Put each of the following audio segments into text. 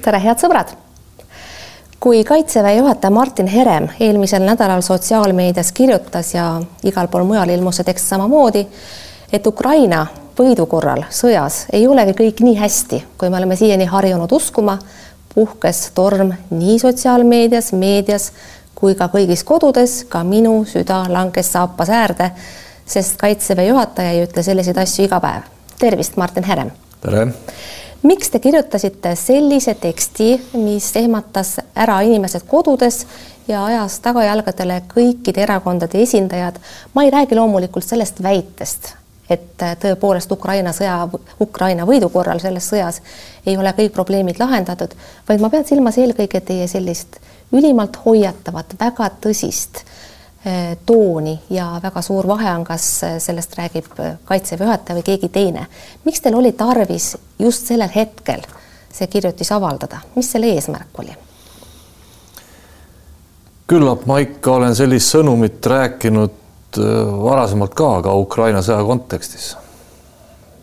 tere, head sõbrad! kui Kaitseväe juhataja Martin Herem eelmisel nädalal sotsiaalmeedias kirjutas ja igal pool mujal ilmus see tekst samamoodi, et Ukraina võidu korral sõjas ei olegi kõik nii hästi, kui me oleme siiani harjunud uskuma, puhkes torm nii sotsiaalmeedias, meedias kui ka kõigis kodudes, ka minu süda langes saapas äärde, sest Kaitseväe juhataja ei ütle selliseid asju iga päev. tervist, Martin Herem! tere! Miks te kirjutasite sellise teksti, mis ehmatas ära inimesed kodudes ja ajas tagajalgadele kõikide erakondade esindajad. ma ei räägi loomulikult sellest väitest, et tõepoolest Ukraina sõja, Ukraina võidu korral selles sõjas ei ole kõik probleemid lahendatud, vaid ma pean silmas eelkõige teie sellist ülimalt hoiatavat, väga tõsist Eh, tooni ja väga suur vahe on, kas eh, sellest räägib eh, Kaitseväe juhataja või keegi teine. miks teil oli tarvis just sellel hetkel see kirjutis avaldada, mis selle eesmärk oli? küllap ma ikka olen sellist sõnumit rääkinud varasemalt ka, ka Ukraina sõja kontekstis.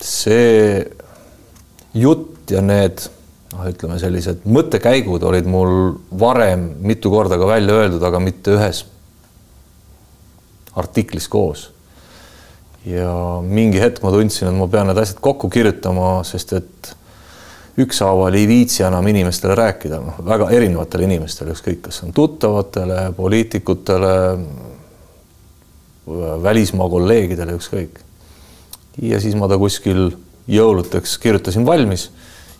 see jutt ja need noh, ütleme sellised mõttekäigud olid mul varem mitu korda ka välja öeldud, aga mitte ühes artiklis koos. ja mingi hetk ma tundsin, et ma pean need asjad kokku kirjutama, sest et ükshaaval ei viitsi enam inimestele rääkida, noh, väga erinevatele inimestele, ükskõik, kas on tuttavatele, poliitikutele, välismaa kolleegidele, ükskõik. ja siis ma ta kuskil jõuluteks kirjutasin valmis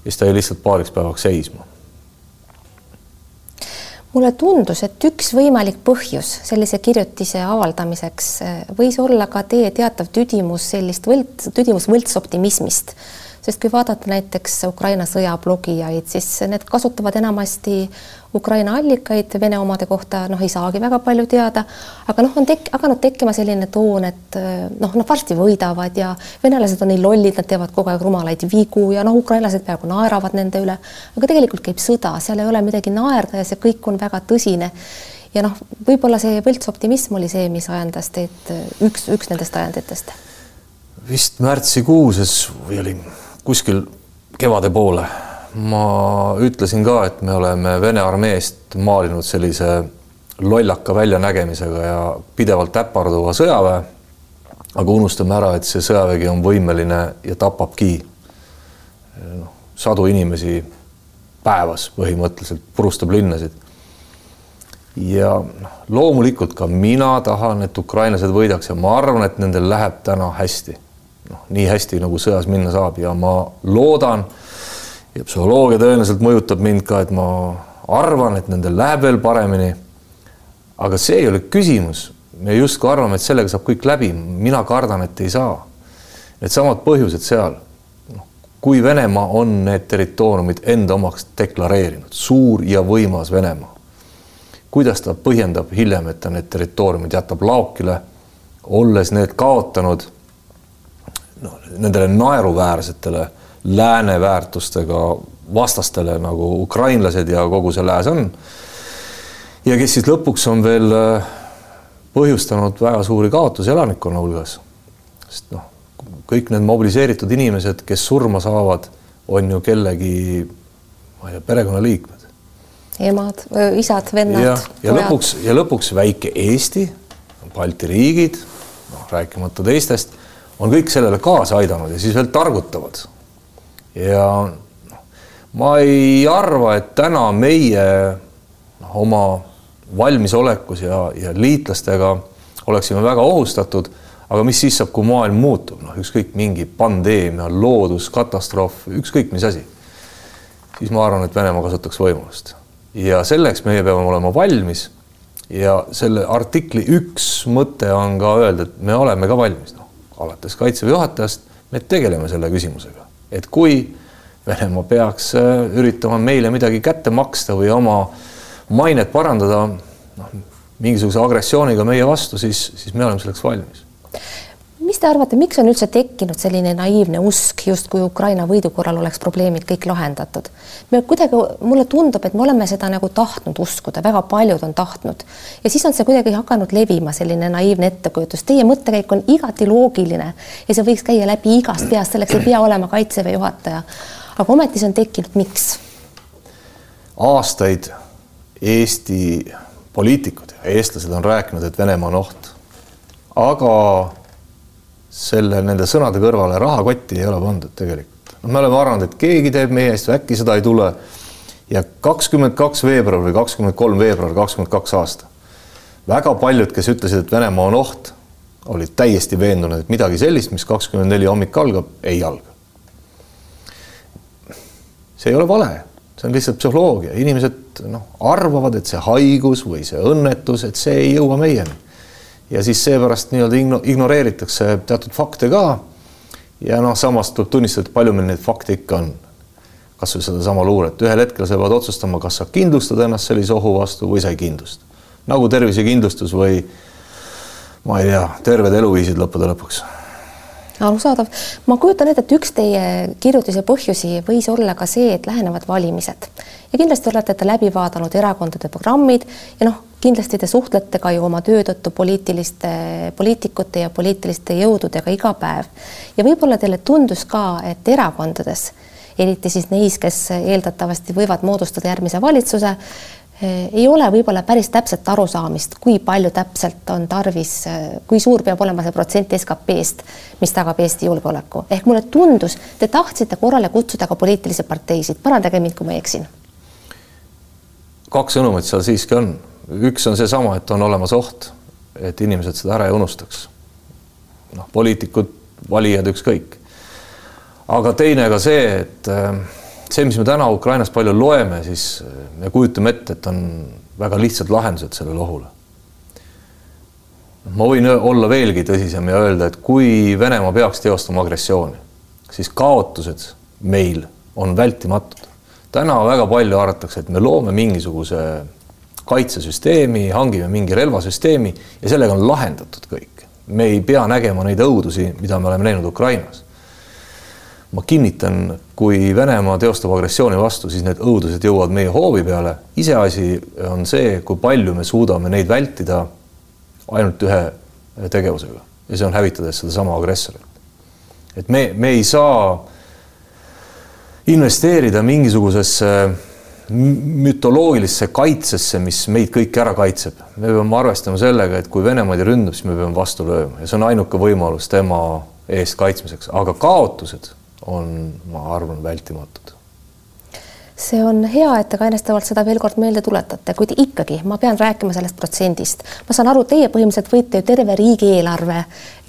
ja siis ta jäi lihtsalt paariks päevaks seisma mulle tundus, et üks võimalik põhjus sellise kirjutise avaldamiseks eh, võis olla ka teie teatav tüdimus sellist võlts, tüdimus võltsoptimismist sest kui vaadata näiteks Ukraina sõjablogijaid, siis need kasutavad enamasti Ukraina allikaid Vene omade kohta, noh, ei saagi väga palju teada, aga noh, on tek-, hakanud tekkima selline toon, et noh, nad varsti võidavad ja venelased on nii lollid, nad teevad kogu aeg rumalaid vigu ja noh, ukrainlased peaaegu naeravad nende üle, aga tegelikult käib sõda, seal ei ole midagi naerda ja see kõik on väga tõsine. Ja noh, võib-olla see võltsoptimism oli see, mis ajendas teid üks, üks nendest ajenditest. vist märtsikuuses või oli kuskil kevade poole ma ütlesin ka, et me oleme Vene armeest maalinud sellise lollaka väljanägemisega ja pidevalt äparduva sõjaväe. aga unustame ära, et see sõjavägi on võimeline ja tapabki noh, sadu inimesi päevas põhimõtteliselt, purustab linnasid. ja noh, loomulikult ka mina tahan, et ukrainlased võidaks ja ma arvan, et nendel läheb täna hästi noh, nii hästi nagu sõjas minna saab ja ma loodan ja psühholoogia tõenäoliselt mõjutab mind ka, et ma arvan, et nendel läheb veel paremini. aga see ei ole küsimus, me justkui arvame, et sellega saab kõik läbi, mina kardan, et ei saa. Needsamad põhjused seal, noh, kui Venemaa on need territooriumid enda omaks deklareerinud, suur ja võimas Venemaa, kuidas ta põhjendab hiljem, et ta need territooriumid jätab laokile, olles need kaotanud noh, nendele naeruväärsetele lääne väärtustega vastastele nagu ukrainlased ja kogu see lääs on. ja kes siis lõpuks on veel äh, põhjustanud väga suuri kaotusi elanikkonna hulgas. sest noh, kõik need mobiliseeritud inimesed, kes surma saavad, on ju kellegi, ma ei tea, perekonnaliikmed. emad, isad, vennad. ja, ja lõpuks ja lõpuks väike Eesti, Balti riigid, noh, rääkimata teistest on kõik sellele kaasa aidanud ja siis veel targutavad. ja ma ei arva, et täna meie noh, oma valmisolekus ja, ja liitlastega oleksime väga ohustatud, aga mis siis saab, kui maailm muutub, noh, ükskõik mingi pandeemia, looduskatastroof, ükskõik mis asi. siis ma arvan, et Venemaa kasutaks võimalust ja selleks meie peame olema valmis. ja selle artikli üks mõte on ka öelda, et me oleme ka valmis, noh alates Kaitseväe juhatajast, me tegeleme selle küsimusega, et kui Venemaa peaks äh, üritama meile midagi kätte maksta või oma mainet parandada, noh, mingisuguse agressiooniga meie vastu, siis, siis me oleme selleks valmis mis te arvate, miks on üldse tekkinud selline naiivne usk, justkui Ukraina võidu korral oleks probleemid kõik lahendatud? me kuidagi, mulle tundub, et me oleme seda nagu tahtnud uskuda, väga paljud on tahtnud ja siis on see kuidagi hakanud levima, selline naiivne ettekujutus. Teie mõttekäik on igati loogiline ja see võiks käia läbi igast peast, selleks ei pea olema kaitseväe juhataja. aga ometi see on tekkinud, miks? aastaid Eesti poliitikud ja eestlased on rääkinud, et Venemaa on oht. aga selle, nende sõnade kõrvale rahakotti ei ole pandud tegelikult. no me oleme arvanud, et keegi teeb meie eest, äkki seda ei tule. ja kakskümmend kaks veebruar või kakskümmend kolm veebruar, kakskümmend kaks aasta. väga paljud, kes ütlesid, et Venemaa on oht, olid täiesti veendunud, et midagi sellist, mis kakskümmend neli hommik algab, ei alga. see ei ole vale, see on lihtsalt psühholoogia, inimesed noh, arvavad, et see haigus või see õnnetus, et see ei jõua meieni. Ja siis seepärast nii-öelda ignoreeritakse teatud fakte ka. ja noh, samas tuleb tunnistada, et palju meil neid fakte ikka on. kasvõi sedasama luuret, ühel hetkel sa pead otsustama, kas sa kindlustad ennast sellise ohu vastu või sa ei kindlusta. nagu tervisekindlustus või ma ei tea, terved eluviisid lõppude lõpuks arusaadav. ma kujutan ette, et üks teie kirjutise põhjusi võis olla ka see, et lähenevad valimised ja kindlasti olete te läbi vaadanud erakondade programmid ja noh, kindlasti te suhtlete ka ju oma töö tõttu poliitiliste, poliitikute ja poliitiliste jõududega iga päev. ja võib-olla teile tundus ka, et erakondades, eriti siis neis, kes eeldatavasti võivad moodustada järgmise valitsuse, Eh, ei ole võib-olla päris täpset arusaamist, kui palju täpselt on tarvis, eh, kui suur peab olema see protsent SKP-st, mis tagab Eesti julgeoleku. ehk mulle tundus, te tahtsite korrale kutsuda ka poliitilisi parteisid, parandage mind, kui ma eksin. kaks sõnumit seal siiski on, üks on seesama, et on olemas oht, et inimesed seda ära ei unustaks. noh, poliitikud, valijad, ükskõik. aga teine ka see, et äh, see, mis me täna Ukrainas palju loeme, siis äh, me kujutame ette, et on väga lihtsad lahendused sellele ohule. ma võin olla veelgi tõsisem ja öelda, et kui Venemaa peaks teostama agressiooni, siis kaotused meil on vältimatud. täna väga palju arvatakse, et me loome mingisuguse kaitsesüsteemi, hangime mingi relvasüsteemi ja sellega on lahendatud kõik. me ei pea nägema neid õudusi, mida me oleme näinud Ukrainas ma kinnitan, kui Venemaa teostab agressiooni vastu, siis need õudused jõuavad meie hoovi peale. iseasi on see, kui palju me suudame neid vältida ainult ühe tegevusega ja see on hävitades sedasama agressorit. et me, me ei saa investeerida mingisugusesse mütoloogilisse kaitsesse, mis meid kõiki ära kaitseb. me peame arvestama sellega, et kui Venemaa meid ründab, siis me peame vastu lööma ja see on ainuke võimalus tema eest kaitsmiseks, aga kaotused on, ma arvan, vältimatud see on hea, et te kainestavalt seda veel kord meelde tuletate, kuid ikkagi ma pean rääkima sellest protsendist. ma saan aru, teie põhimõtteliselt võite ju terve riigieelarve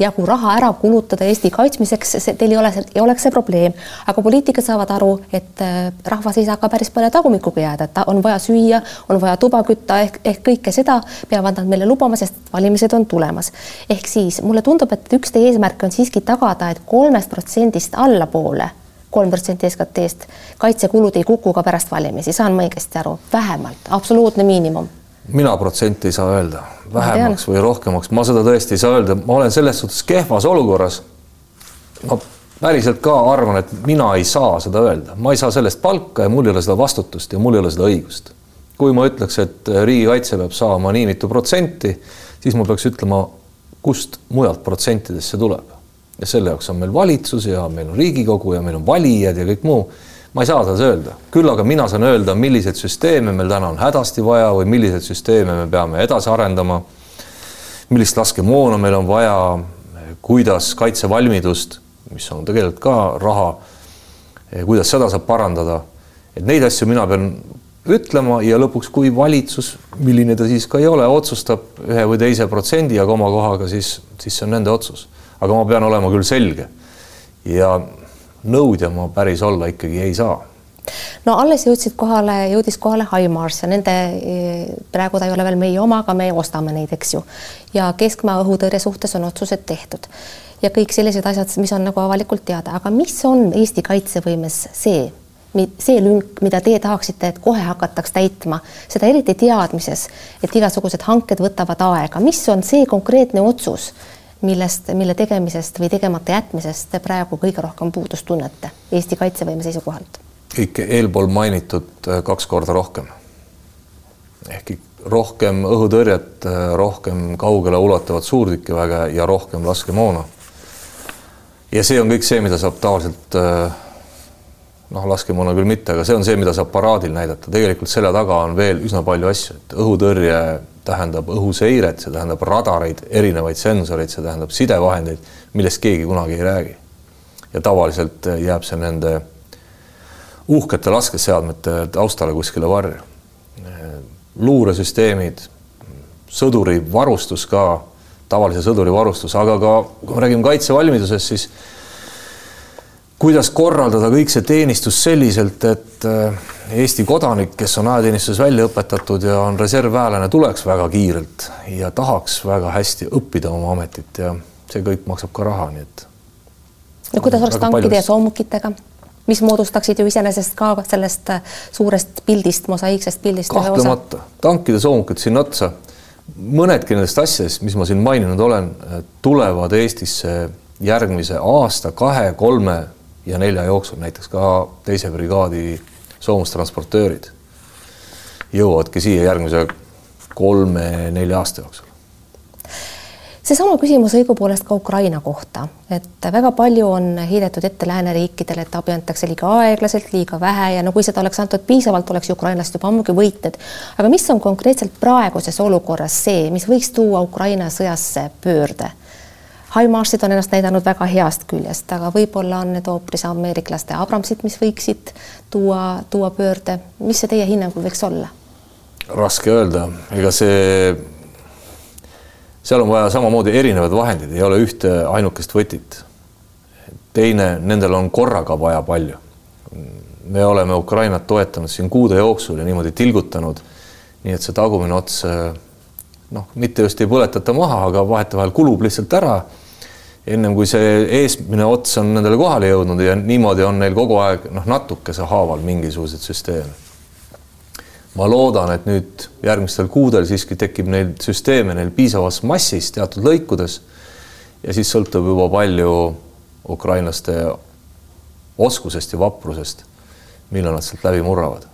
jagu raha ära kulutada Eesti kaitsmiseks, teil ei ole, ei oleks see probleem, aga poliitikud saavad aru, et äh, rahvas ei saa ka päris palju tagumikuga jääda, et on vaja süüa, on vaja tuba kütta ehk, ehk kõike seda peavad nad meile lubama, sest valimised on tulemas. ehk siis mulle tundub, et üks teie eesmärke on siiski tagada, et kolmest protsendist allapoole kolm protsenti SKT-st, kaitsekulud ei kuku ka pärast valimisi, saan ma õigesti aru, vähemalt absoluutne miinimum. Mina protsenti ei saa öelda, vähemaks või rohkemaks, ma seda tõesti ei saa öelda, ma olen selles suhtes kehvas olukorras. ma päriselt ka arvan, et mina ei saa seda öelda, ma ei saa sellest palka ja mul ei ole seda vastutust ja mul ei ole seda õigust. kui ma ütleks, et riigikaitse peab saama nii mitu protsenti, siis ma peaks ütlema, kust mujalt protsentidest see tuleb ja selle jaoks on meil valitsus ja meil on Riigikogu ja meil on valijad ja kõik muu. ma ei saa seda öelda, küll aga mina saan öelda, milliseid süsteeme meil täna on hädasti vaja või milliseid süsteeme me peame edasi arendama. millist laskemoona meil on vaja, kuidas kaitsevalmidust, mis on tegelikult ka raha, kuidas seda saab parandada. et neid asju mina pean ütlema ja lõpuks, kui valitsus, milline ta siis ka ei ole, otsustab ühe või teise protsendi ja komakohaga, siis, siis see on nende otsus aga ma pean olema küll selge. Ja nõudja ma päris olla ikkagi ei saa. No alles jõudsid kohale, jõudis kohale HIMARS ja nende, praegu ta ei ole veel meie oma, aga me ostame neid, eks ju. ja keskmaa õhutõrje suhtes on otsused tehtud. Ja kõik sellised asjad, mis on nagu avalikult teada, aga mis on Eesti kaitsevõimes see, see lünk, mida teie tahaksite, et kohe hakataks täitma, seda eriti teadmises, et igasugused hanked võtavad aega, mis on see konkreetne otsus millest, mille tegemisest või tegemata jätmisest te praegu kõige rohkem puudust tunnete Eesti kaitsevõime seisukohalt? ikka eelpool mainitud äh, kaks korda rohkem. ehk rohkem õhutõrjet, äh, rohkem kaugele ulatuvat suurtükiväge ja rohkem laskemoona. ja see on kõik see, mida saab tavaliselt äh, noh, laskemoona küll mitte, aga see on see, mida saab paraadil näidata, tegelikult selle taga on veel üsna palju asju, et õhutõrje tähendab õhuseiret, see tähendab radareid, erinevaid sensoreid, see tähendab sidevahendeid, millest keegi kunagi ei räägi. ja tavaliselt jääb see nende uhkete laskeseadmete taustale kuskile varju. luuresüsteemid, sõduri varustus ka, tavalise sõduri varustus, aga ka kui me räägime kaitsevalmidusest, siis kuidas korraldada kõik see teenistus selliselt, et äh, Eesti kodanik, kes on ajateenistuses välja õpetatud ja on reservväelane, tuleks väga kiirelt ja tahaks väga hästi õppida oma ametit ja see kõik maksab ka raha, nii et. no kuidas oleks tankide paljus... ja soomukitega, mis moodustaksid ju iseenesest ka sellest äh, suurest pildist, mosaiiksest pildist. kahtlemata, tankide, soomukid sinna otsa. mõnedki nendest asjadest, mis ma siin maininud olen, äh, tulevad Eestisse järgmise aasta, kahe, kolme ja nelja jooksul näiteks ka teise brigaadi soomustransportöörid jõuavadki siia järgmise kolme-nelja aasta jooksul. seesama küsimus õigupoolest ka Ukraina kohta, et väga palju on heidetud ette lääneriikidele, et abi antakse liiga aeglaselt, liiga vähe ja no kui seda oleks antud piisavalt, oleks ukrainlased juba ammugi võitnud. aga mis on konkreetselt praeguses olukorras see, mis võiks tuua Ukraina sõjasse pöörde? Himarsid on ennast näidanud väga heast küljest, aga võib-olla on need hoopis ameeriklaste Abramsid, mis võiksid tuua, tuua pöörde. mis see teie hinnangul võiks olla? raske öelda, ega see, seal on vaja samamoodi erinevaid vahendeid, ei ole ühte ainukest võtit. teine, nendel on korraga vaja palju. me oleme Ukrainat toetanud siin kuude jooksul ja niimoodi tilgutanud, nii et see tagumine ots noh, mitte just ei põletata maha, aga vahetevahel kulub lihtsalt ära ennem kui see eesmine ots on nendele kohale jõudnud ja niimoodi on neil kogu aeg noh, natukese haaval mingisuguseid süsteeme. ma loodan, et nüüd järgmistel kuudel siiski tekib neil süsteeme neil piisavas massis teatud lõikudes ja siis sõltub juba palju ukrainlaste oskusest ja vaprusest, millal nad sealt läbi murravad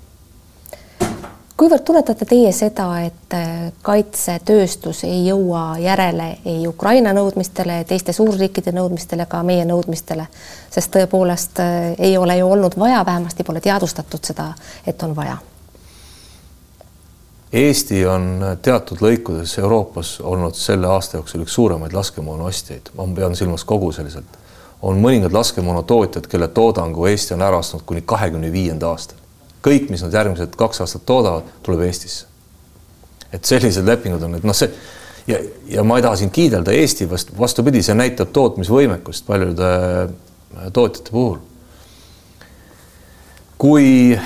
kuivõrd tunnetate teie seda, et äh, kaitsetööstus ei jõua järele ei Ukraina nõudmistele, teiste suurriikide nõudmistele, ka meie nõudmistele, sest tõepoolest äh, ei ole ju olnud vaja, vähemasti pole teadvustatud seda, et on vaja? Eesti on teatud lõikudes Euroopas olnud selle aasta jooksul üks suuremaid laskemoona ostjaid, ma pean silmas kogu selliselt. on mõningad laskemoonatootjad, kelle toodangu Eesti on ära ostnud kuni kahekümne viienda aastani kõik, mis nad järgmised kaks aastat toodavad, tuleb Eestisse. et sellised lepingud on, et noh, see ja, ja ma ei taha siin kiidelda Eesti vast vastupidi, see näitab tootmisvõimekust paljude äh, tootjate puhul. kui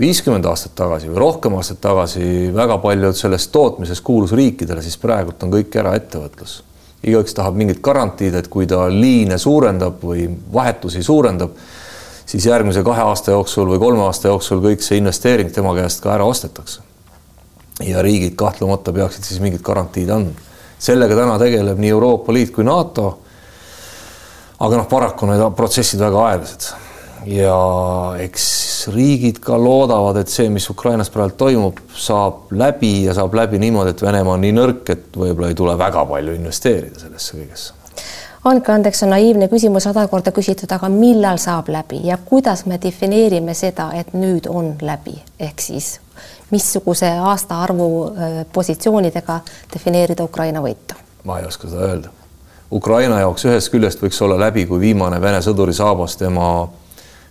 viiskümmend aastat tagasi või rohkem aastat tagasi väga paljud sellest tootmisest kuulus riikidele, siis praegult on kõik eraettevõtlus. igaüks tahab mingit garantiid, et kui ta liine suurendab või vahetusi suurendab siis järgmise kahe aasta jooksul või kolme aasta jooksul kõik see investeering tema käest ka ära ostetakse. ja riigid kahtlemata peaksid siis mingid garantiid andma. sellega täna tegeleb nii Euroopa Liit kui NATO. aga noh, paraku need protsessid väga aeglased ja eks riigid ka loodavad, et see, mis Ukrainas praegu toimub, saab läbi ja saab läbi niimoodi, et Venemaa on nii nõrk, et võib-olla ei tule väga palju investeerida sellesse kõigesse andke andeks, on naiivne küsimus sada korda küsitud, aga millal saab läbi ja kuidas me defineerime seda, et nüüd on läbi, ehk siis missuguse aastaarvu positsioonidega defineerida Ukraina võitu? ma ei oska seda öelda. Ukraina jaoks ühest küljest võiks olla läbi, kui viimane Vene sõduri saabas tema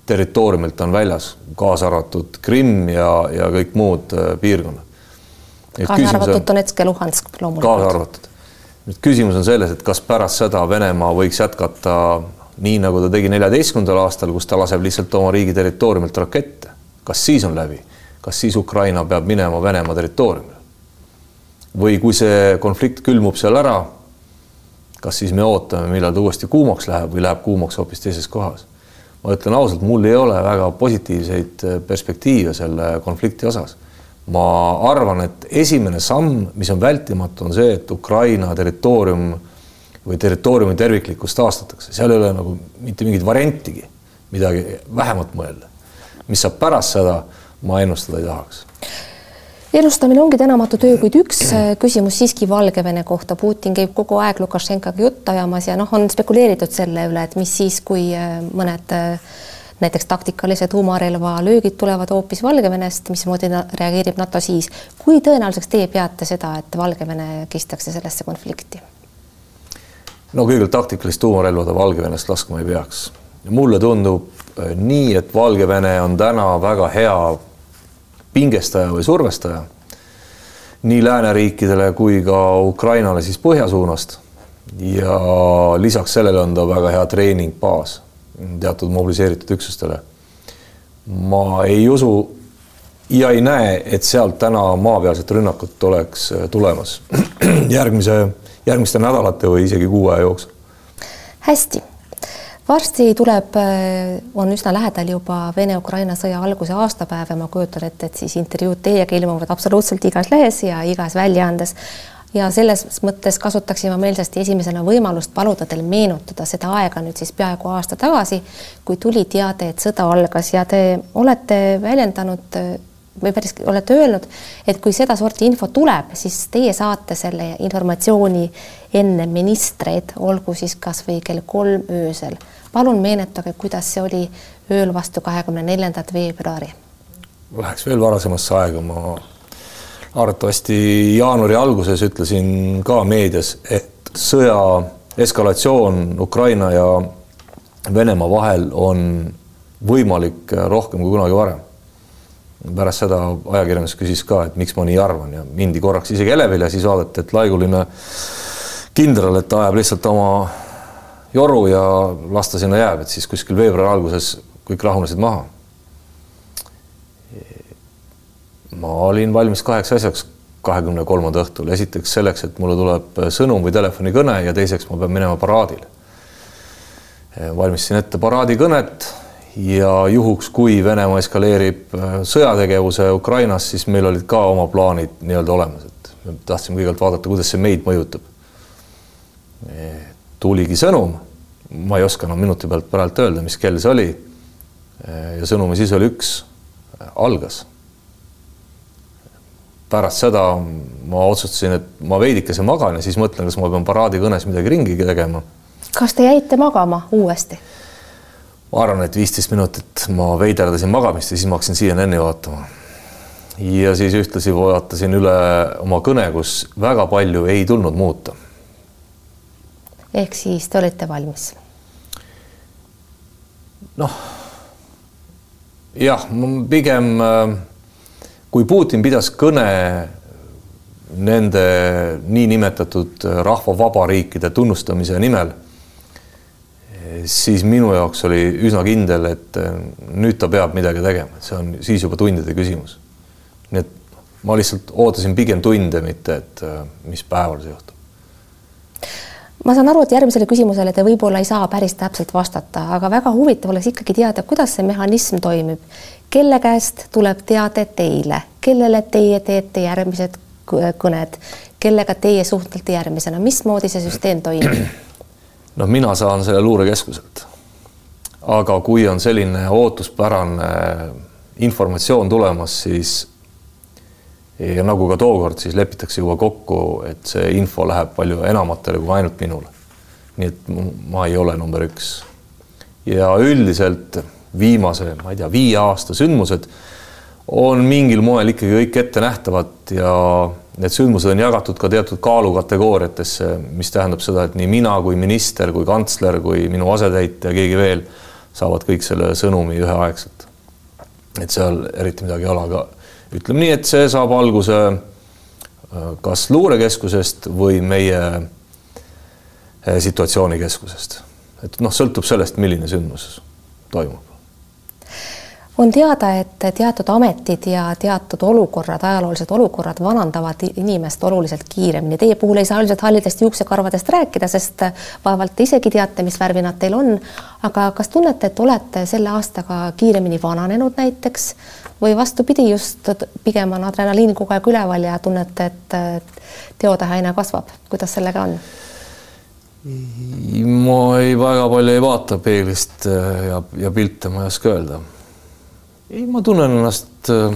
territooriumilt on väljas, kaasa arvatud Krimm ja, ja kõik muud piirkonnad. kaasa arvatud Donetsk ja Luhansk loomulikult. kaasa arvatud nüüd küsimus on selles, et kas pärast seda Venemaa võiks jätkata nii, nagu ta tegi neljateistkümnendal aastal, kus ta laseb lihtsalt oma riigi territooriumilt rakette. kas siis on läbi, kas siis Ukraina peab minema Venemaa territooriumile? või kui see konflikt külmub seal ära, kas siis me ootame, millal ta uuesti kuumaks läheb või läheb kuumaks hoopis teises kohas? ma ütlen ausalt, mul ei ole väga positiivseid perspektiive selle konflikti osas ma arvan, et esimene samm, mis on vältimatu, on see, et Ukraina territoorium või territooriumi terviklikkus taastatakse, seal ei ole nagu mitte mingit variantigi midagi vähemat mõelda. mis saab pärast seda, ma ennustada ei tahaks ennustamine ongi tänamatu töö, kuid üks äh, küsimus siiski Valgevene kohta. Putin käib kogu aeg Lukašenkaga juttu ajamas ja noh, on spekuleeritud selle üle, et mis siis, kui äh, mõned äh, näiteks taktikalise tuumarelva löögid tulevad hoopis Valgevenest, mismoodi reageerib NATO siis. kui tõenäoliseks teie peate seda, et Valgevene kistakse sellesse konflikti? no kõigepealt taktikalist tuumarelva ta Valgevenest laskma ei peaks. mulle tundub äh, nii, et Valgevene on täna väga hea pingestaja või survestaja nii lääneriikidele kui ka Ukrainale siis põhja suunast. ja lisaks sellele on ta väga hea treeningbaas teatud mobiliseeritud üksustele. ma ei usu ja ei näe, et sealt täna maapealset rünnakut oleks äh, tulemas järgmise järgmiste nädalate või isegi kuu aja jooksul. hästi, varsti tuleb, äh, on üsna lähedal juba Vene-Ukraina sõja alguse aastapäev ja ma kujutan ette, et siis intervjuud teiega ilmuvad absoluutselt igas lehes ja igas väljaandes ja selles mõttes kasutaksime meelsasti esimesena võimalust paluda teil meenutada seda aega nüüd siis peaaegu aasta tagasi, kui tuli teade, et sõda algas ja te olete väljendanud või päris olete öelnud, et kui sedasorti info tuleb, siis teie saate selle informatsiooni enne ministreid, olgu siis kasvõi kell kolm öösel. palun meenutage, kuidas see oli ööl vastu kahekümne neljandat veebruari. Läheks veel varasemasse aega, ma arvatavasti jaanuari alguses ütlesin ka meedias, et sõja eskalatsioon Ukraina ja Venemaa vahel on võimalik rohkem kui kunagi varem pärast seda ajakirjandus küsis ka, et miks ma nii arvan ja mindi korraks isegi elevile, siis vaadati, et laiguline kindral, et ajab lihtsalt oma joru ja las ta sinna jääb, et siis kuskil veebruari alguses kõik rahunesid maha. Ma olin valmis kaheks asjaks kahekümne kolmanda õhtul, esiteks selleks, et mulle tuleb sõnum või telefonikõne ja teiseks ma pean minema paraadile. valmistasin ette paraadikõnet ja juhuks, kui Venemaa eskaleerib äh, sõjategevuse Ukrainas, siis meil olid ka oma plaanid nii-öelda olemas, et me tahtsime kõigepealt vaadata, kuidas see meid mõjutab. tuligi sõnum, ma ei oska enam minuti pealt praegu öelda, mis kell see oli. ja sõnumi sisu oli üks, algas. Pärast seda ma otsustasin, et ma veidikese magan ja siis mõtlen, kas ma pean paraadikõnes midagi ringi tegema. kas te jäite magama uuesti? ma arvan, et viisteist minutit ma veiderdasin magamist ja siis ma hakkasin CNN-i vaatama. ja siis ühtlasi vaatasin üle oma kõne, kus väga palju ei tulnud muuta. ehk siis te olite valmis? noh, jah, pigem kui Putin pidas kõne nende niinimetatud rahvavabariikide tunnustamise nimel siis minu jaoks oli üsna kindel, et äh, nüüd ta peab midagi tegema, et see on siis juba tundide küsimus. nii et ma lihtsalt ootasin pigem tunde, mitte et äh, mis päeval see juhtub. Ma saan aru, et järgmisele küsimusele te võib-olla ei saa päris täpselt vastata, aga väga huvitav oleks ikkagi teada, kuidas see mehhanism toimib. kelle käest tuleb teade teile, kellele teie teete järgmised kõned, kellega teie suhtlete järgmisena, mismoodi see süsteem toimib? noh, mina saan selle luurekeskuselt. aga kui on selline ootuspärane informatsioon tulemas, siis ja nagu ka tookord, siis lepitakse juba kokku, et see info läheb palju enamatele kui ainult minule. nii et ma ei ole number üks. ja üldiselt viimase, ma ei tea, viie aasta sündmused on mingil moel ikkagi kõik ettenähtavad ja need sündmused on jagatud ka teatud kaalukategooriatesse, mis tähendab seda, et nii mina kui minister kui kantsler kui minu asetäitja, keegi veel saavad kõik selle sõnumi üheaegselt. et seal eriti midagi ei ole, aga ütleme nii, et see saab alguse äh, kas luurekeskusest või meie äh, situatsioonikeskusest. et noh, sõltub sellest, milline sündmus toimub on teada, et teatud ametid ja teatud olukorrad, ajaloolised olukorrad vanandavad inimest oluliselt kiiremini. Teie puhul ei saa üldiselt hallidest juuksekarvadest rääkida, sest vaevalt te isegi teate, mis värvi nad teil on. aga kas tunnete, et olete selle aastaga kiiremini vananenud näiteks või vastupidi, just pigem on adrenaliin kogu aeg üleval ja tunnete, et teotähe aina kasvab, kuidas sellega on? ma ei, väga palju ei vaata peeglist ja, ja pilte ma ei oska öelda ei, ma tunnen ennast äh,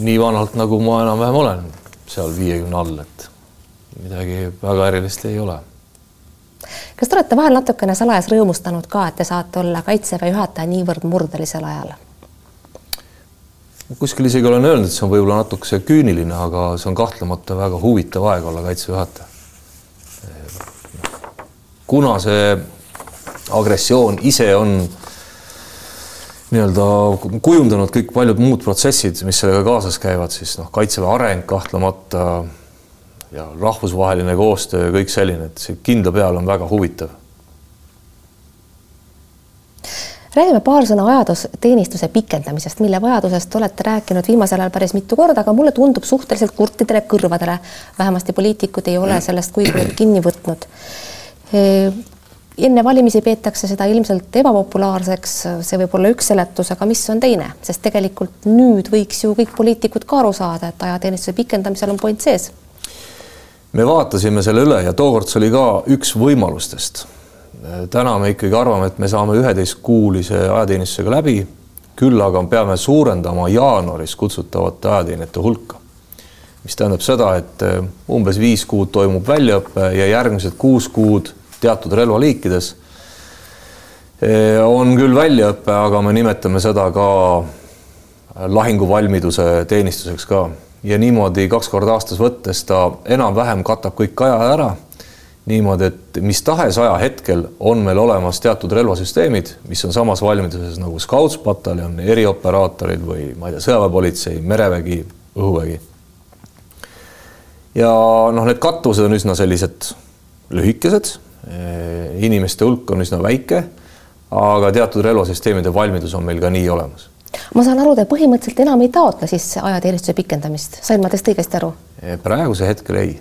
nii vanalt, nagu ma enam-vähem olen seal viiekümne all, et midagi väga erilist ei ole. kas te olete vahel natukene salajas rõõmustanud ka, et te saate olla Kaitseväe juhataja niivõrd murdelisel ajal? kuskil isegi olen öelnud, et see on võib-olla natukese küüniline, aga see on kahtlemata väga huvitav aeg olla Kaitseväe juhataja. kuna see agressioon ise on nii-öelda kujundanud kõik paljud muud protsessid, mis sellega kaasas käivad, siis noh, kaitseväe areng kahtlemata ja rahvusvaheline koostöö ja kõik selline, et see kindla peal on väga huvitav. räägime paar sõna ajateenistuse pikendamisest, mille vajadusest olete rääkinud viimasel ajal päris mitu korda, aga mulle tundub suhteliselt kurtidele kõrvadele, vähemasti poliitikud ei ole sellest kuigi kinni võtnud enne valimisi peetakse seda ilmselt ebapopulaarseks, see võib olla üks seletus, aga mis on teine, sest tegelikult nüüd võiks ju kõik poliitikud ka aru saada, et ajateenistuse pikendamisel on point sees. me vaatasime selle üle ja tookord see oli ka üks võimalustest. täna me ikkagi arvame, et me saame üheteistkuulise ajateenistusega läbi, küll aga peame suurendama jaanuaris kutsutavate ajateenijate hulka mis tähendab seda, et umbes viis kuud toimub väljaõpe ja järgmised kuus kuud teatud relvaliikides. on küll väljaõpe, aga me nimetame seda ka lahinguvalmiduse teenistuseks ka ja niimoodi kaks korda aastas võttes ta enam-vähem katab kõik ajad ära. niimoodi, et mis tahes ajahetkel on meil olemas teatud relvasüsteemid, mis on samas valmiduses nagu Scoutspataljon, erioperaatorid või ma ei tea, sõjaväepolitsei, merevägi, õhuvägi. ja noh, need kattuvused on üsna sellised lühikesed Eh, inimeste hulk on üsna väike, aga teatud relvasüsteemide valmidus on meil ka nii olemas. ma saan aru, te põhimõtteliselt enam ei taotle siis ajateenistuse pikendamist, sain ma teist õigesti aru? Eh, praegusel hetkel ei.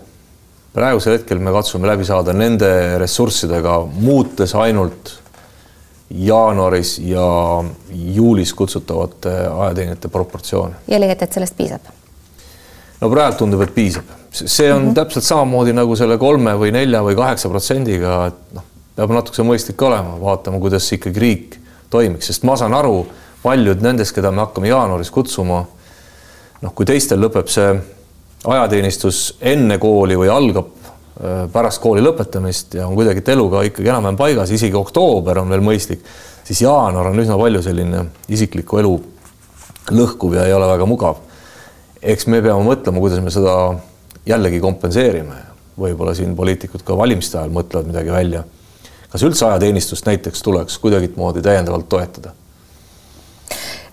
praegusel hetkel me katsume läbi saada nende ressurssidega, muutes ainult jaanuaris ja juulis kutsutavate ajateenijate proportsioone. ja leiate, et sellest piisab? no praegu tundub, et piisab see on mm -hmm. täpselt samamoodi nagu selle kolme või nelja või kaheksa protsendiga, et noh, peab natukese mõistlik olema, vaatama, kuidas ikkagi riik toimiks, sest ma saan aru, paljud nendest, keda me hakkame jaanuaris kutsuma, noh, kui teistel lõpeb see ajateenistus enne kooli või algab äh, pärast kooli lõpetamist ja on kuidagi eluga ikkagi enam-vähem paigas, isegi oktoober on veel mõistlik, siis jaanuar on üsna palju selline isikliku elu lõhkuv ja ei ole väga mugav. eks me peame mõtlema, kuidas me seda jällegi kompenseerime. võib-olla siin poliitikud ka valimiste ajal mõtlevad midagi välja. kas üldse ajateenistust näiteks tuleks kuidagimoodi täiendavalt toetada?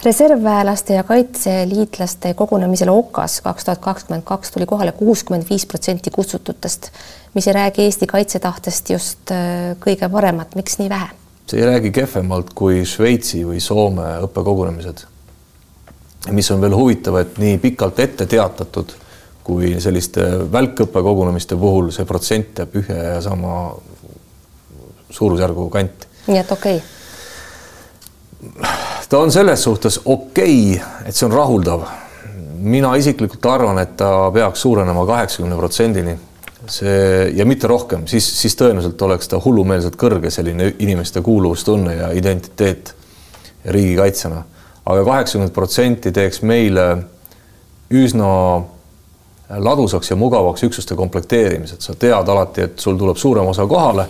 reservväelaste ja kaitseliitlaste kogunemisel Okas kaks tuhat kakskümmend kaks tuli kohale kuuskümmend viis protsenti kutsututest, mis ei räägi Eesti kaitsetahtest just äh, kõige paremat, miks nii vähe? see ei räägi kehvemalt kui Šveitsi või Soome õppekogunemised. mis on veel huvitav, et nii pikalt ette teatatud kui selliste välkõppekogunemiste puhul see protsent jääb ühe ja sama suurusjärgu kanti. nii et okei okay.? ta on selles suhtes okei okay,, et see on rahuldav. mina isiklikult arvan, et ta peaks suurenema kaheksakümne protsendini. see ja mitte rohkem, siis, siis tõenäoliselt oleks ta hullumeelselt kõrge selline inimeste kuuluvustunne ja identiteet riigikaitsjana aga. aga kaheksakümmend protsenti teeks meile üsna ladusaks ja mugavaks üksuste komplekteerimised, sa tead alati, et sul tuleb suurem osa kohale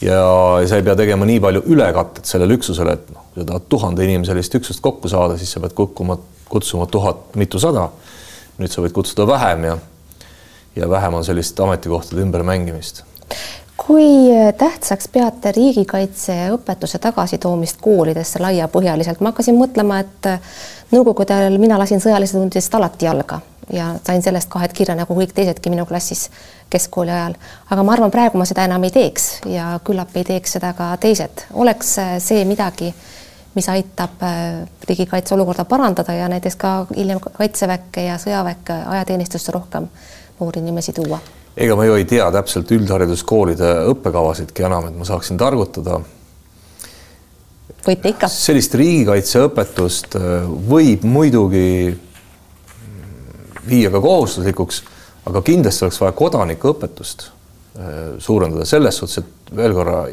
ja, ja sa ei pea tegema nii palju ülekattet sellele üksusele, et noh, kui sa tahad tuhande inimeselist üksust kokku saada, siis sa pead kukkuma, kutsuma tuhat mitusada. nüüd sa võid kutsuda vähem ja, ja vähem on sellist ametikohtade ümbermängimist kui tähtsaks peate riigikaitseõpetuse tagasitoomist koolidesse laiapõhjaliselt, ma hakkasin mõtlema, et nõukogude ajal mina lasin sõjaliste tundidest alati jalga ja sain sellest kahed kirja nagu kõik teisedki minu klassis keskkooli ajal. aga ma arvan, praegu ma seda enam ei teeks ja küllap ei teeks seda ka teised. oleks see midagi, mis aitab äh, riigikaitse olukorda parandada ja näiteks ka hiljem kaitseväkke ja sõjaväkke ajateenistusse rohkem noori inimesi tuua? Ega ma ju ei tea täpselt üldhariduskoolide õppekavasidki enam, et ma saaksin targutada. võite ikka. sellist riigikaitseõpetust äh, võib muidugi viia ka kohustuslikuks, aga kindlasti oleks vaja kodanikuõpetust äh, suurendada selles suhtes, et veel korra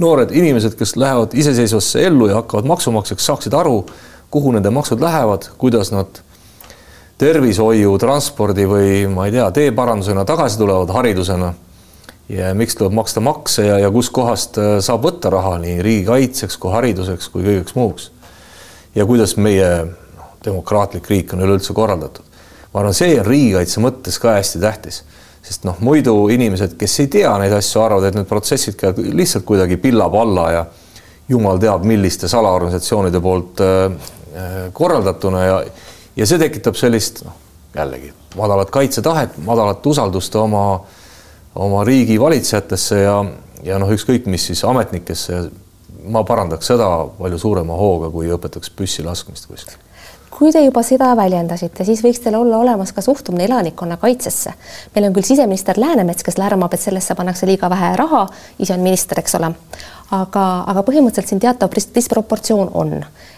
noored inimesed, kes lähevad iseseisvasse ellu ja hakkavad maksumaksjaks, saaksid aru, kuhu nende maksud lähevad, kuidas nad tervishoiu, transpordi või ma ei tea, teeparandusena tagasi tulevad haridusena. ja miks tuleb maksta makse ja, ja kuskohast äh, saab võtta raha nii riigikaitseks kui hariduseks kui kõigeks muuks. ja kuidas meie noh, demokraatlik riik on üleüldse korraldatud. ma arvan, see on riigikaitse mõttes ka hästi tähtis, sest noh, muidu inimesed, kes ei tea neid asju, arvavad, et need protsessid käivad lihtsalt kuidagi pilla-palla ja jumal teab, milliste salaorganisatsioonide poolt äh, äh, korraldatuna ja ja see tekitab sellist noh, jällegi madalat kaitsetahet, madalat usaldust oma oma riigi valitsejatesse ja, ja noh, ükskõik mis siis ametnikesse, ma parandaks seda palju suurema hooga, kui õpetaks püssi laskmist kuskil kui te juba seda väljendasite, siis võiks teil olla olemas ka suhtumine elanikkonna kaitsesse. meil on küll siseminister Läänemets, kes lärmab, et sellesse pannakse liiga vähe raha, ise on minister, eks ole aga, aga põhimõtteliselt siin teatav disproportsioon on,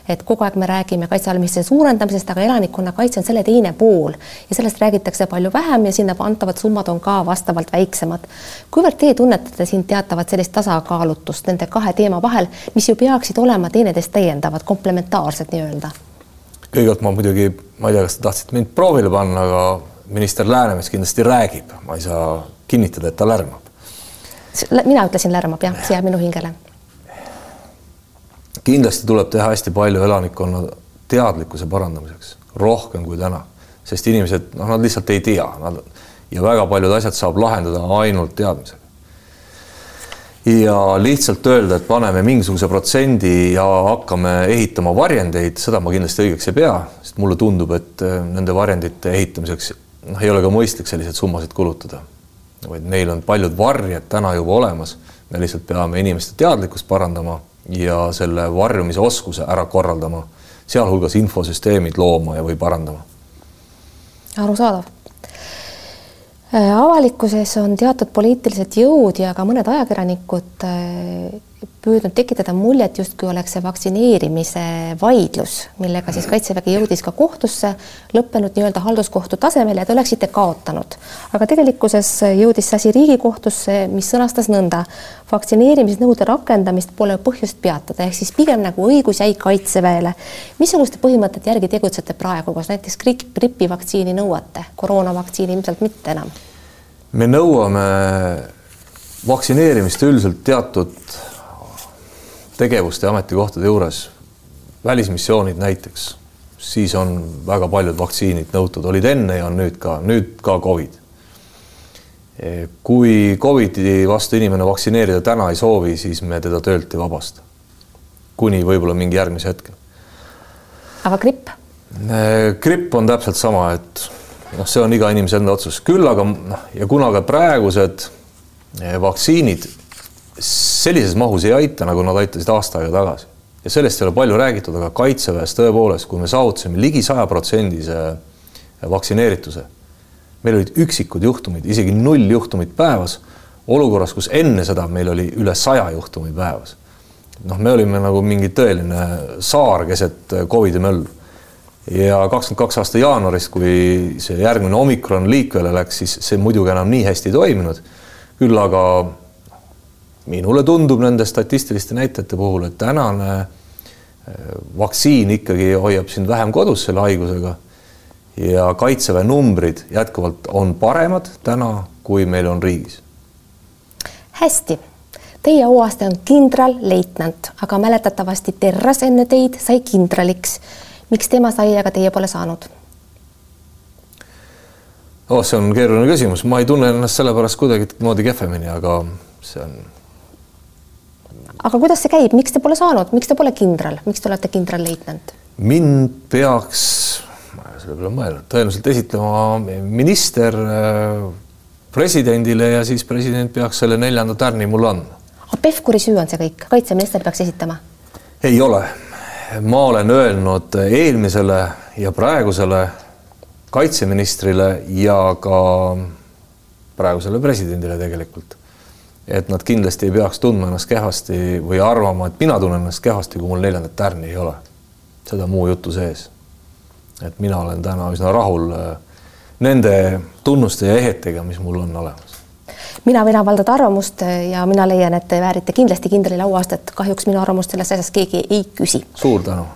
et kogu aeg me räägime kaitsevalmistuse suurendamisest, aga elanikkonnakaitse on selle teine pool ja sellest räägitakse palju vähem ja sinna antavad summad on ka vastavalt väiksemad. kuivõrd teie tunnetate siin teatavat sellist tasakaalutust nende kahe teema vahel, mis ju peaksid olema teineteist täiendavad, komplementaarsed nii-öelda? kõigepealt ma muidugi, ma ei tea, kas te tahtsite mind proovile panna, aga minister Läänemets kindlasti räägib, ma ei saa kinnitada, et ta lärmab mina ütlesin lärmab jah, see jääb minu hingele. kindlasti tuleb teha hästi palju elanikkonna teadlikkuse parandamiseks, rohkem kui täna, sest inimesed, noh, nad lihtsalt ei tea, nad ja väga paljud asjad saab lahendada ainult teadmisega. ja lihtsalt öelda, et paneme mingisuguse protsendi ja hakkame ehitama varjendeid, seda ma kindlasti õigeks ei pea, sest mulle tundub, et eh, nende varjendite ehitamiseks noh, ei ole ka mõistlik selliseid summasid kulutada vaid neil on paljud varjed täna juba olemas. me lihtsalt peame inimeste teadlikkust parandama ja selle varjumise oskuse ära korraldama, sealhulgas infosüsteemid looma ja, või parandama. arusaadav äh, avalikkuses on teatud poliitilised jõud ja ka mõned ajakirjanikud äh, püüdnud tekitada muljet, justkui oleks see vaktsineerimise vaidlus, millega siis Kaitsevägi jõudis ka kohtusse, lõppenud nii-öelda halduskohtu tasemel ja te oleksite kaotanud. aga tegelikkuses jõudis see asi Riigikohtusse, mis sõnastas nõnda, vaktsineerimisnõude rakendamist pole põhjust peatada, ehk siis pigem nagu õigus jäi Kaitseväele. missuguste põhimõtete järgi tegutsete praegu, kas näiteks gripivaktsiini nõuate, koroonavaktsiini ilmselt mitte enam? me nõuame vaktsineerimist üldiselt teatud tegevuste ja ametikohtade juures, välismissioonid näiteks, siis on väga paljud vaktsiinid nõutud, olid enne ja on nüüd ka, nüüd ka Covid. kui Covidi vastu inimene vaktsineerida täna ei soovi, siis me teda töölt ei vabasta. kuni võib-olla mingi järgmise hetkeni. aga gripp? gripp on täpselt sama, et noh, see on iga inimese enda otsus, küll aga noh, ja kuna ka praegused vaktsiinid sellises mahus ei aita, nagu nad aitasid aasta aega tagasi. ja sellest ei ole palju räägitud, aga Kaitseväes tõepoolest, kui me saavutasime ligi sajaprotsendise vaktsineerituse, meil olid üksikud juhtumid, isegi null juhtumit päevas, olukorras, kus enne seda meil oli üle saja juhtumi päevas. noh, me olime nagu mingi tõeline saar keset Covidi möllu. ja kakskümmend kaks aasta jaanuarist, kui see järgmine omikron liikvele läks, siis see muidugi enam nii hästi ei toiminud. küll aga minule tundub nende statistiliste näitajate puhul, et tänane äh, vaktsiin ikkagi hoiab sind vähem kodus selle haigusega ja kaitseväe numbrid jätkuvalt on paremad täna, kui meil on riigis. hästi, teie auaste on kindralleitnant, aga mäletatavasti Terras enne teid sai kindraliks. miks tema sai, aga teie pole saanud? oh, see on keeruline küsimus, ma ei tunne ennast sellepärast kuidagimoodi kehvemini, aga see on aga kuidas see käib, miks te pole saanud, miks te pole kindral, miks te olete kindralleitnant? mind peaks, ma ei ole selle peale mõelnud, tõenäoliselt esitlema minister äh, presidendile ja siis president peaks selle neljanda tärni mulle andma. aga Pevkuri süü on see kõik, kaitseminister peaks esitama? ei ole. ma olen öelnud eelmisele ja praegusele kaitseministrile ja ka praegusele presidendile tegelikult et nad kindlasti ei peaks tundma ennast kehvasti või arvama, et mina tunnen ennast kehvasti, kui mul neljandat tärni ei ole. seda muu jutu sees. et mina olen täna üsna rahul äh, nende tunnuste ja ehetega, mis mul on olemas. mina võin avaldada arvamust äh, ja mina leian, et te väärite kindlasti kindrali auastet, kahjuks minu arvamust selles asjas keegi ei küsi. suur tänu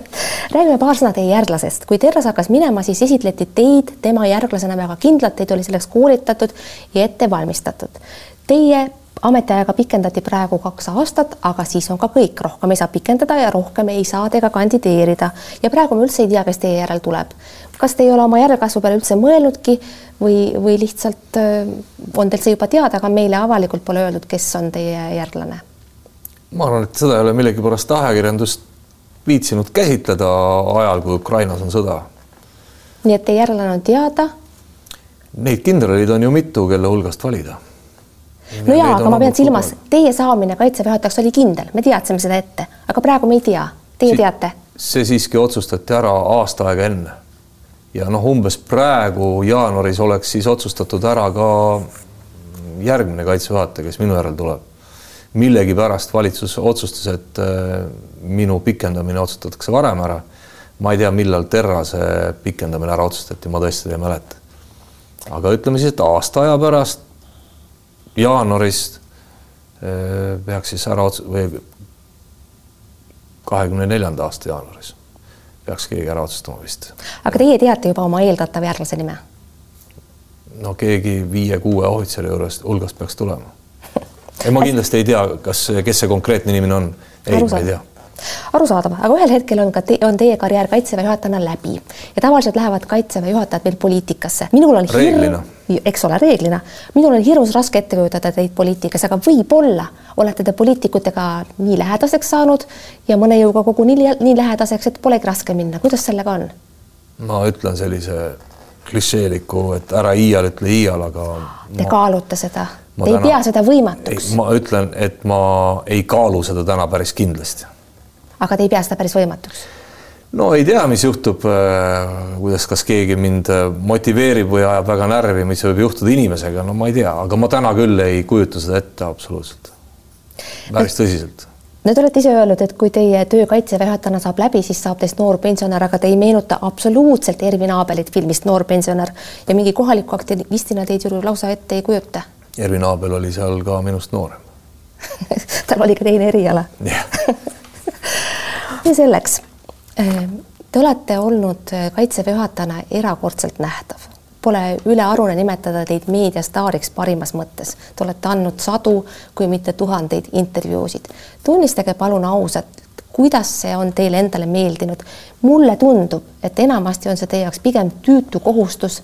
räägime paar sõna teie järglasest. kui Terras hakkas minema, siis esitleti teid tema järglasena väga kindlalt, teid oli selleks koolitatud ja ette valmistatud. Teie ametiajaga pikendati praegu kaks aastat, aga siis on ka kõik, rohkem ei saa pikendada ja rohkem ei saa te ka kandideerida. ja praegu me üldse ei tea, kes teie järel tuleb. kas te ei ole oma järelkasvu peale üldse mõelnudki või, või lihtsalt äh, on teil see juba teada, aga meile avalikult pole öeldud, kes on teie järglane? ma arvan, et seda ei ole millegipärast ajakirjandust viitsinud käsitleda ajal, kui Ukrainas on sõda. nii et teie järglane on teada? Neid kindraleid on ju mitu, kelle hulgast valida no jaa, aga ma pean silmas, teie saamine kaitseväe juhatajaks oli kindel, me teadsime seda ette, aga praegu me ei tea, teie si teate? see siiski otsustati ära aasta aega enne. ja noh, umbes praegu jaanuaris oleks siis otsustatud ära ka järgmine kaitseväe juhataja, kes minu järel tuleb. millegipärast valitsus otsustas, et äh, minu pikendamine otsustatakse varem ära. ma ei tea, millal Terrase pikendamine ära otsustati, ma tõesti ei mäleta. aga ütleme siis, et aasta aja pärast jaanuarist eh, peaks siis ära ots- või kahekümne neljanda aasta jaanuaris peaks keegi ära otsustama vist. aga teie teate juba oma eeldatava järglase nime? no keegi viie-kuue ohvitseri juurest hulgast peaks tulema. ei, ma kindlasti ei tea, kas, kes see konkreetne inimene on. ei, ma ei tea arusaadav, aga ühel hetkel on ka te, on teie karjäär kaitseväe juhatajana läbi ja tavaliselt lähevad kaitseväe juhatajad veel poliitikasse. minul on reeglina. eks ole, reeglina. minul on hirmus raske ette kujutada teid poliitikas, aga võib-olla olete te poliitikutega nii lähedaseks saanud ja mõne jõuga koguni nii, nii lähedaseks, et polegi raske minna. kuidas sellega on? ma ütlen sellise klišeeliku, et ära iial ütle iial, aga Te ma... kaalute seda? Te täna... ei pea seda võimatuks? ma ütlen, et ma ei kaalu seda täna päris kindlasti aga te ei pea seda päris võimatuks? no ei tea, mis juhtub, äh, kuidas, kas keegi mind äh, motiveerib või ajab väga närvi, mis võib juhtuda inimesega, no ma ei tea, aga ma täna küll ei kujuta seda ette absoluutselt. päris tõsiselt. no te olete ise öelnud, et kui teie töö kaitseväe juhatajana saab läbi, siis saab teist noor pensionär, aga te ei meenuta absoluutselt Ervin Aabelit filmist Noor pensionär ja mingi kohaliku aktivistina teid ju lausa ette ei kujuta. Ervin Aabel oli seal ka minust noorem tal oli ka teine eriala. jah see selleks. Ehm, te olete olnud äh, Kaitseväe juhatajana erakordselt nähtav. Pole ülearune nimetada teid meediastaariks parimas mõttes. Te olete andnud sadu, kui mitte tuhandeid intervjuusid. tunnistage palun ausalt, kuidas see on teile endale meeldinud. mulle tundub, et enamasti on see teie jaoks pigem tüütu kohustus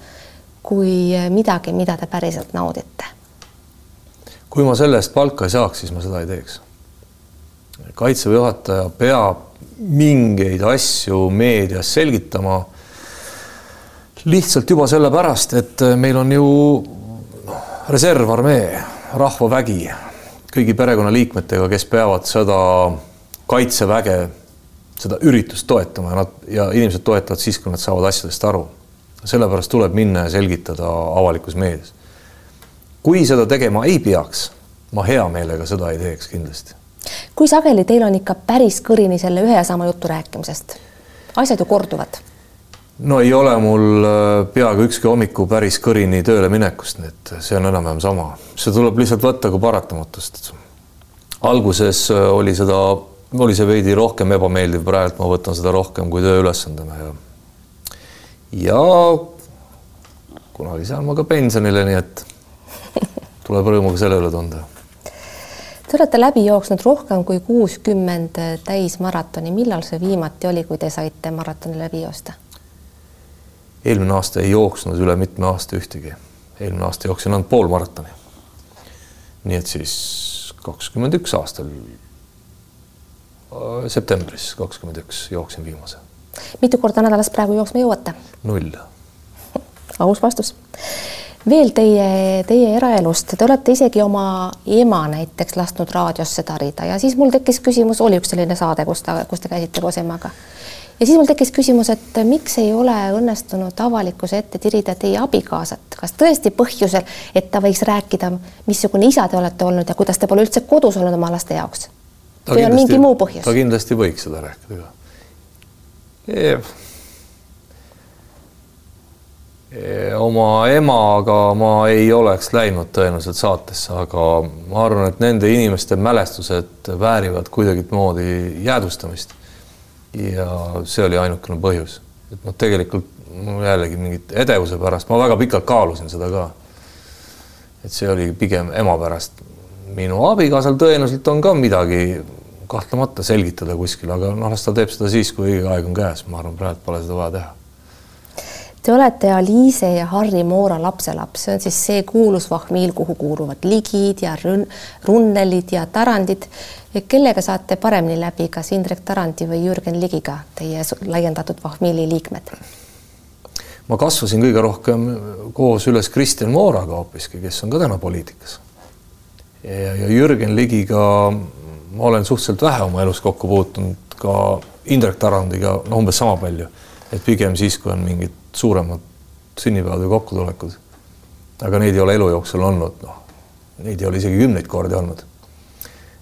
kui äh, midagi, mida te päriselt naudite. kui ma selle eest palka ei saaks, siis ma seda ei teeks. Kaitseväe juhataja peab mingeid asju meedias selgitama. lihtsalt juba sellepärast, et meil on ju noh, reservarmee, rahvavägi kõigi perekonnaliikmetega, kes peavad seda kaitseväge, seda üritust toetama ja nad ja inimesed toetavad siis, kui nad saavad asjadest aru. sellepärast tuleb minna ja selgitada avalikus meedias. kui seda tegema ei peaks, ma hea meelega seda ei teeks kindlasti kui sageli teil on ikka päris kõrini selle ühe ja sama jutu rääkimisest? asjad ju korduvad. no ei ole mul äh, peaaegu ükski hommiku päris kõrini tööle minekust, nii et see on enam-vähem sama, see tuleb lihtsalt võtta kui paratamatust. alguses äh, oli seda, oli see veidi rohkem ebameeldiv, praegu ma võtan seda rohkem kui tööülesandena ja ja kunagi saan ma ka pensionile, nii et tuleb rõõmuga selle üle tunda Te olete läbi jooksnud rohkem kui kuuskümmend täismaratoni, millal see viimati oli, kui te saite maratoni läbi joosta? eelmine aasta ei jooksnud üle mitme aasta ühtegi, eelmine aasta jooksin ainult pool maratoni. nii et siis kakskümmend üks aastal, äh, septembris kakskümmend üks jooksin viimase. mitu korda nädalas praegu jooksma jõuate? null. aus vastus veel teie, teie eraelust, te olete isegi oma ema näiteks lasknud raadiosse tarida ja siis mul tekkis küsimus, oli üks selline saade, kus ta, kus te käisite koos emaga. ja siis mul tekkis küsimus, et miks ei ole õnnestunud avalikkuse ette tirida teie abikaasat, kas tõesti põhjusel, et ta võiks rääkida, missugune isa te olete olnud ja kuidas te pole üldse kodus olnud oma laste jaoks? või on mingi muu põhjus? ta kindlasti võiks seda rääkida ka oma emaga ma ei oleks läinud tõenäoliselt saatesse, aga ma arvan, et nende inimeste mälestused väärivad kuidagimoodi jäädvustamist. ja see oli ainukene põhjus, et noh, tegelikult mul jällegi mingit edevuse pärast, ma väga pikalt kaalusin seda ka. et see oli pigem ema pärast. minu abikaasal tõenäoliselt on ka midagi kahtlemata selgitada kuskil, aga noh, las ta teeb seda siis, kui õige aeg on käes, ma arvan, praegu pole seda vaja teha Te olete Aliise ja Harri Moora lapselaps, see on siis see kuulus vahmiil, kuhu kuuluvad ligid ja rün-, runnelid ja tarandid. kellega saate paremini läbi, kas Indrek Tarandi või Jürgen Ligiga, teie laiendatud vahmiili liikmed? ma kasvasin kõige rohkem koos üles Kristjan Mooraga hoopiski, kes on ka täna poliitikas. ja, Jürgen Ligiga ma olen suhteliselt vähe oma elus kokku puutunud, ka Indrek Tarandiga no umbes sama palju, et pigem siis, kui on mingid suuremad sünnipäevad või kokkutulekud. aga neid ei ole elu jooksul olnud, noh, neid ei ole isegi kümneid kordi olnud.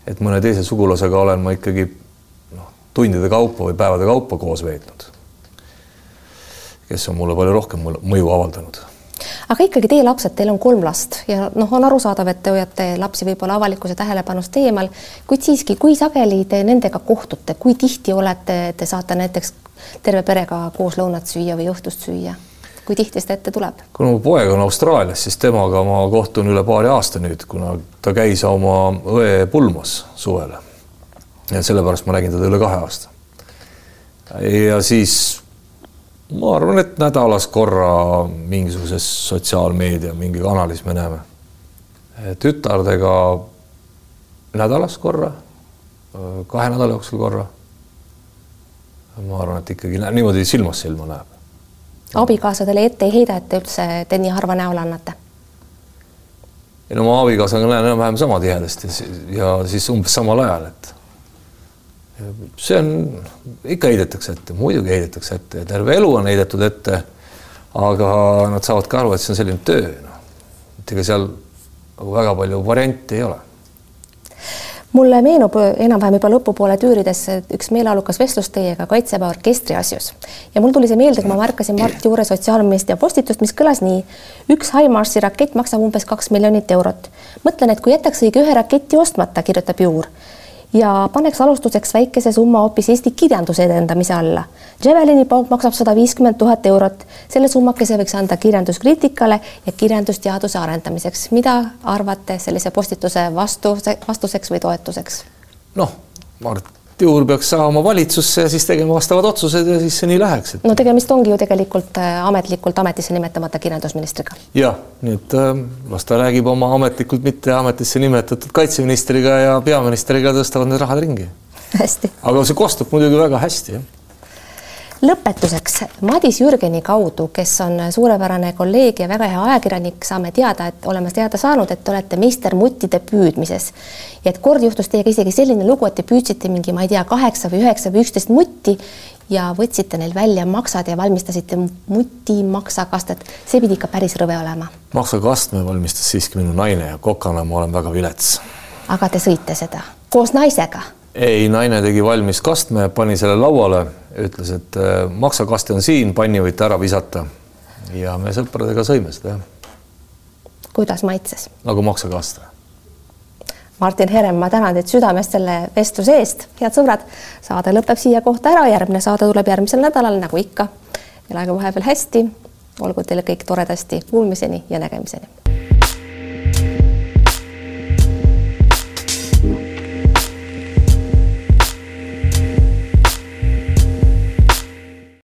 et mõne teise sugulasega olen ma ikkagi noh, tundide kaupa või päevade kaupa koos veetnud. kes on mulle palju rohkem mõju avaldanud aga ikkagi teie lapsed, teil on kolm last ja noh, on arusaadav, et te hoiate lapsi võib-olla avalikkuse tähelepanust eemal, kuid siiski, kui sageli te nendega kohtute, kui tihti olete, te saate näiteks terve perega koos lõunat süüa või õhtust süüa? kui tihti seda ette tuleb? kuna mu poeg on Austraalias, siis temaga ma kohtun üle paari aasta nüüd, kuna ta käis oma õe pulmas suvel. ja sellepärast ma nägin teda üle kahe aasta. ja siis ma arvan, et nädalas korra mingisuguses sotsiaalmeedia mingi kanalis me näeme. tütardega nädalas korra, kahe nädala jooksul korra ma arvan, et ikkagi niimoodi silmast silma näeb. abikaasadele ette ei heida, et te üldse te nii harva näole annate? ei no ma abikaasaga näen enam-vähem sama tihedasti ja siis umbes samal ajal, et see on, ikka heidetakse ette, muidugi heidetakse ette, terve elu on heidetud ette. aga nad saavad ka aru, et see on selline töö, noh, et ega seal nagu väga palju variante ei ole mulle meenub enam-vähem juba lõpupoole tüürides üks meeleolukas vestlus teiega Kaitseväe orkestri asjus ja mul tuli see meelde, kui ma märkasin Mart Juure sotsiaalmeedia postitust, mis kõlas nii. üks HIMARS-i rakett maksab umbes kaks miljonit eurot. mõtlen, et kui jätaks õige ühe raketi ostmata, kirjutab Juur ja paneks alustuseks väikese summa hoopis Eesti kirjanduse edendamise alla. Javelini pauk maksab sada viiskümmend tuhat eurot, selle summakese võiks anda kirjanduskriitikale ja kirjandusteaduse arendamiseks. mida arvate sellise postituse vastu, vastuseks või toetuseks? noh, Mart juhul peaks saama valitsusse ja siis tegema vastavad otsused ja siis see nii läheks et.... no tegemist ongi ju tegelikult äh, ametlikult ametisse nimetamata kirjandusministriga. jah, nii et äh, las ta räägib oma ametlikult mitte ametisse nimetatud kaitseministriga ja peaministriga tõstavad need rahad ringi. hästi. aga see kostab muidugi väga hästi, jah lõpetuseks Madis Jürgeni kaudu, kes on suurepärane kolleeg ja väga hea ajakirjanik, saame teada, et oleme teada saanud, et te olete meister muttide püüdmises. ja et kord juhtus teiega isegi selline lugu, et te püüdsite mingi, ma ei tea, kaheksa või üheksa või üksteist mutti ja võtsite neil välja maksad ja valmistasite muti maksakastet. see pidi ikka päris rõve olema. maksakastme valmistas siiski minu naine ja kokana ma olen väga vilets. aga te sõite seda koos naisega ei, naine tegi valmis kastme, pani selle lauale, ütles, et äh, maksakaste on siin, panni võite ära visata. ja me sõpradega sõime seda, jah. kuidas maitses? nagu maksakaste. Martin Herem, ma tänan teid südamest selle vestluse eest, head sõbrad. saade lõpeb siia kohta ära, järgmine saade tuleb järgmisel nädalal, nagu ikka. elage vahepeal hästi, olgu teile kõik toredasti, kuulmiseni ja nägemiseni